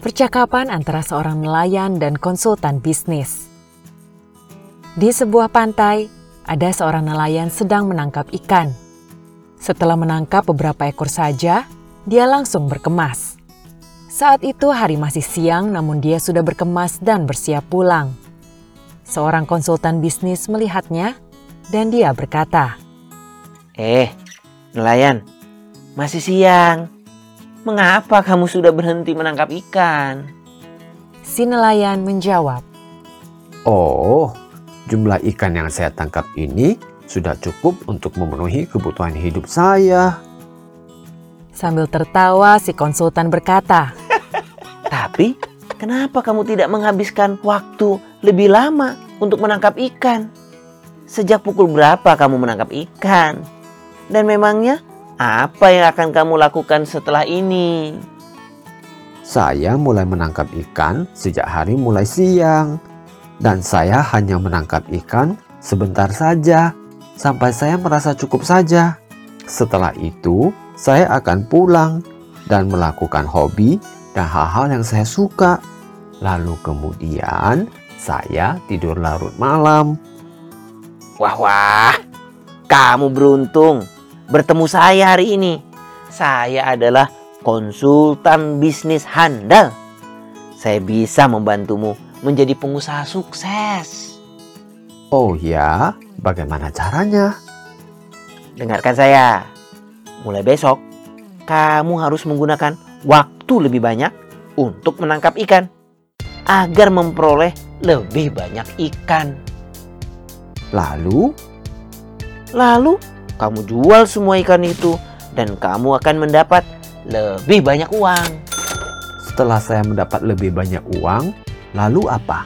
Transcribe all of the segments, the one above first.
Percakapan antara seorang nelayan dan konsultan bisnis. Di sebuah pantai, ada seorang nelayan sedang menangkap ikan. Setelah menangkap beberapa ekor saja, dia langsung berkemas. Saat itu hari masih siang namun dia sudah berkemas dan bersiap pulang. Seorang konsultan bisnis melihatnya dan dia berkata, Eh, nelayan, masih siang. Mengapa kamu sudah berhenti menangkap ikan? Si nelayan menjawab, Oh, jumlah ikan yang saya tangkap ini sudah cukup untuk memenuhi kebutuhan hidup saya. Sambil tertawa, si konsultan berkata, Tapi, kenapa kamu tidak menghabiskan waktu lebih lama untuk menangkap ikan? Sejak pukul berapa kamu menangkap ikan? Dan memangnya apa yang akan kamu lakukan setelah ini? Saya mulai menangkap ikan sejak hari mulai siang. Dan saya hanya menangkap ikan sebentar saja sampai saya merasa cukup saja. Setelah itu, saya akan pulang dan melakukan hobi dan hal-hal yang saya suka. Lalu kemudian saya tidur larut malam. Wah wah, kamu beruntung bertemu saya hari ini. Saya adalah konsultan bisnis handal. Saya bisa membantumu menjadi pengusaha sukses. Oh ya, bagaimana caranya? Dengarkan saya. Mulai besok, kamu harus menggunakan waktu lebih banyak untuk menangkap ikan agar memperoleh lebih banyak ikan. Lalu, Lalu, kamu jual semua ikan itu dan kamu akan mendapat lebih banyak uang. setelah saya mendapat lebih banyak uang, lalu apa?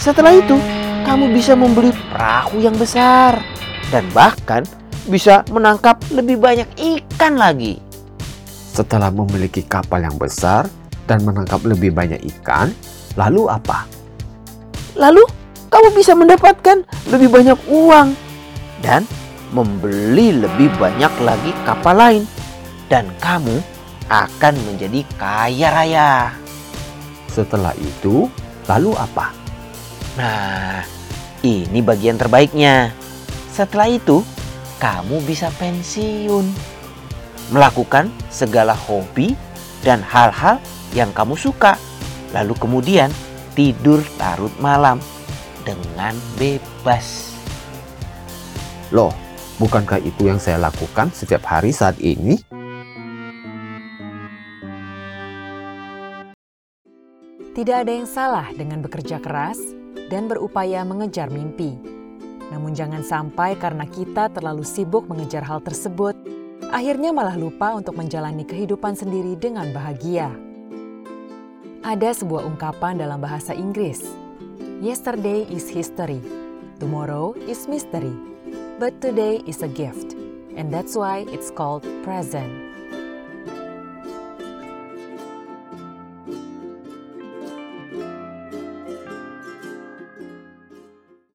Setelah itu, kamu bisa membeli perahu yang besar dan bahkan bisa menangkap lebih banyak ikan lagi. Setelah memiliki kapal yang besar dan menangkap lebih banyak ikan, lalu apa? Lalu, kamu bisa mendapatkan lebih banyak uang dan membeli lebih banyak lagi kapal lain dan kamu akan menjadi kaya raya. Setelah itu, lalu apa? Nah, ini bagian terbaiknya. Setelah itu, kamu bisa pensiun. Melakukan segala hobi dan hal-hal yang kamu suka. Lalu kemudian tidur larut malam dengan bebas. Loh, bukankah itu yang saya lakukan setiap hari saat ini? Tidak ada yang salah dengan bekerja keras dan berupaya mengejar mimpi. Namun jangan sampai karena kita terlalu sibuk mengejar hal tersebut, akhirnya malah lupa untuk menjalani kehidupan sendiri dengan bahagia. Ada sebuah ungkapan dalam bahasa Inggris. Yesterday is history, tomorrow is mystery, but today is a gift. And that's why it's called present.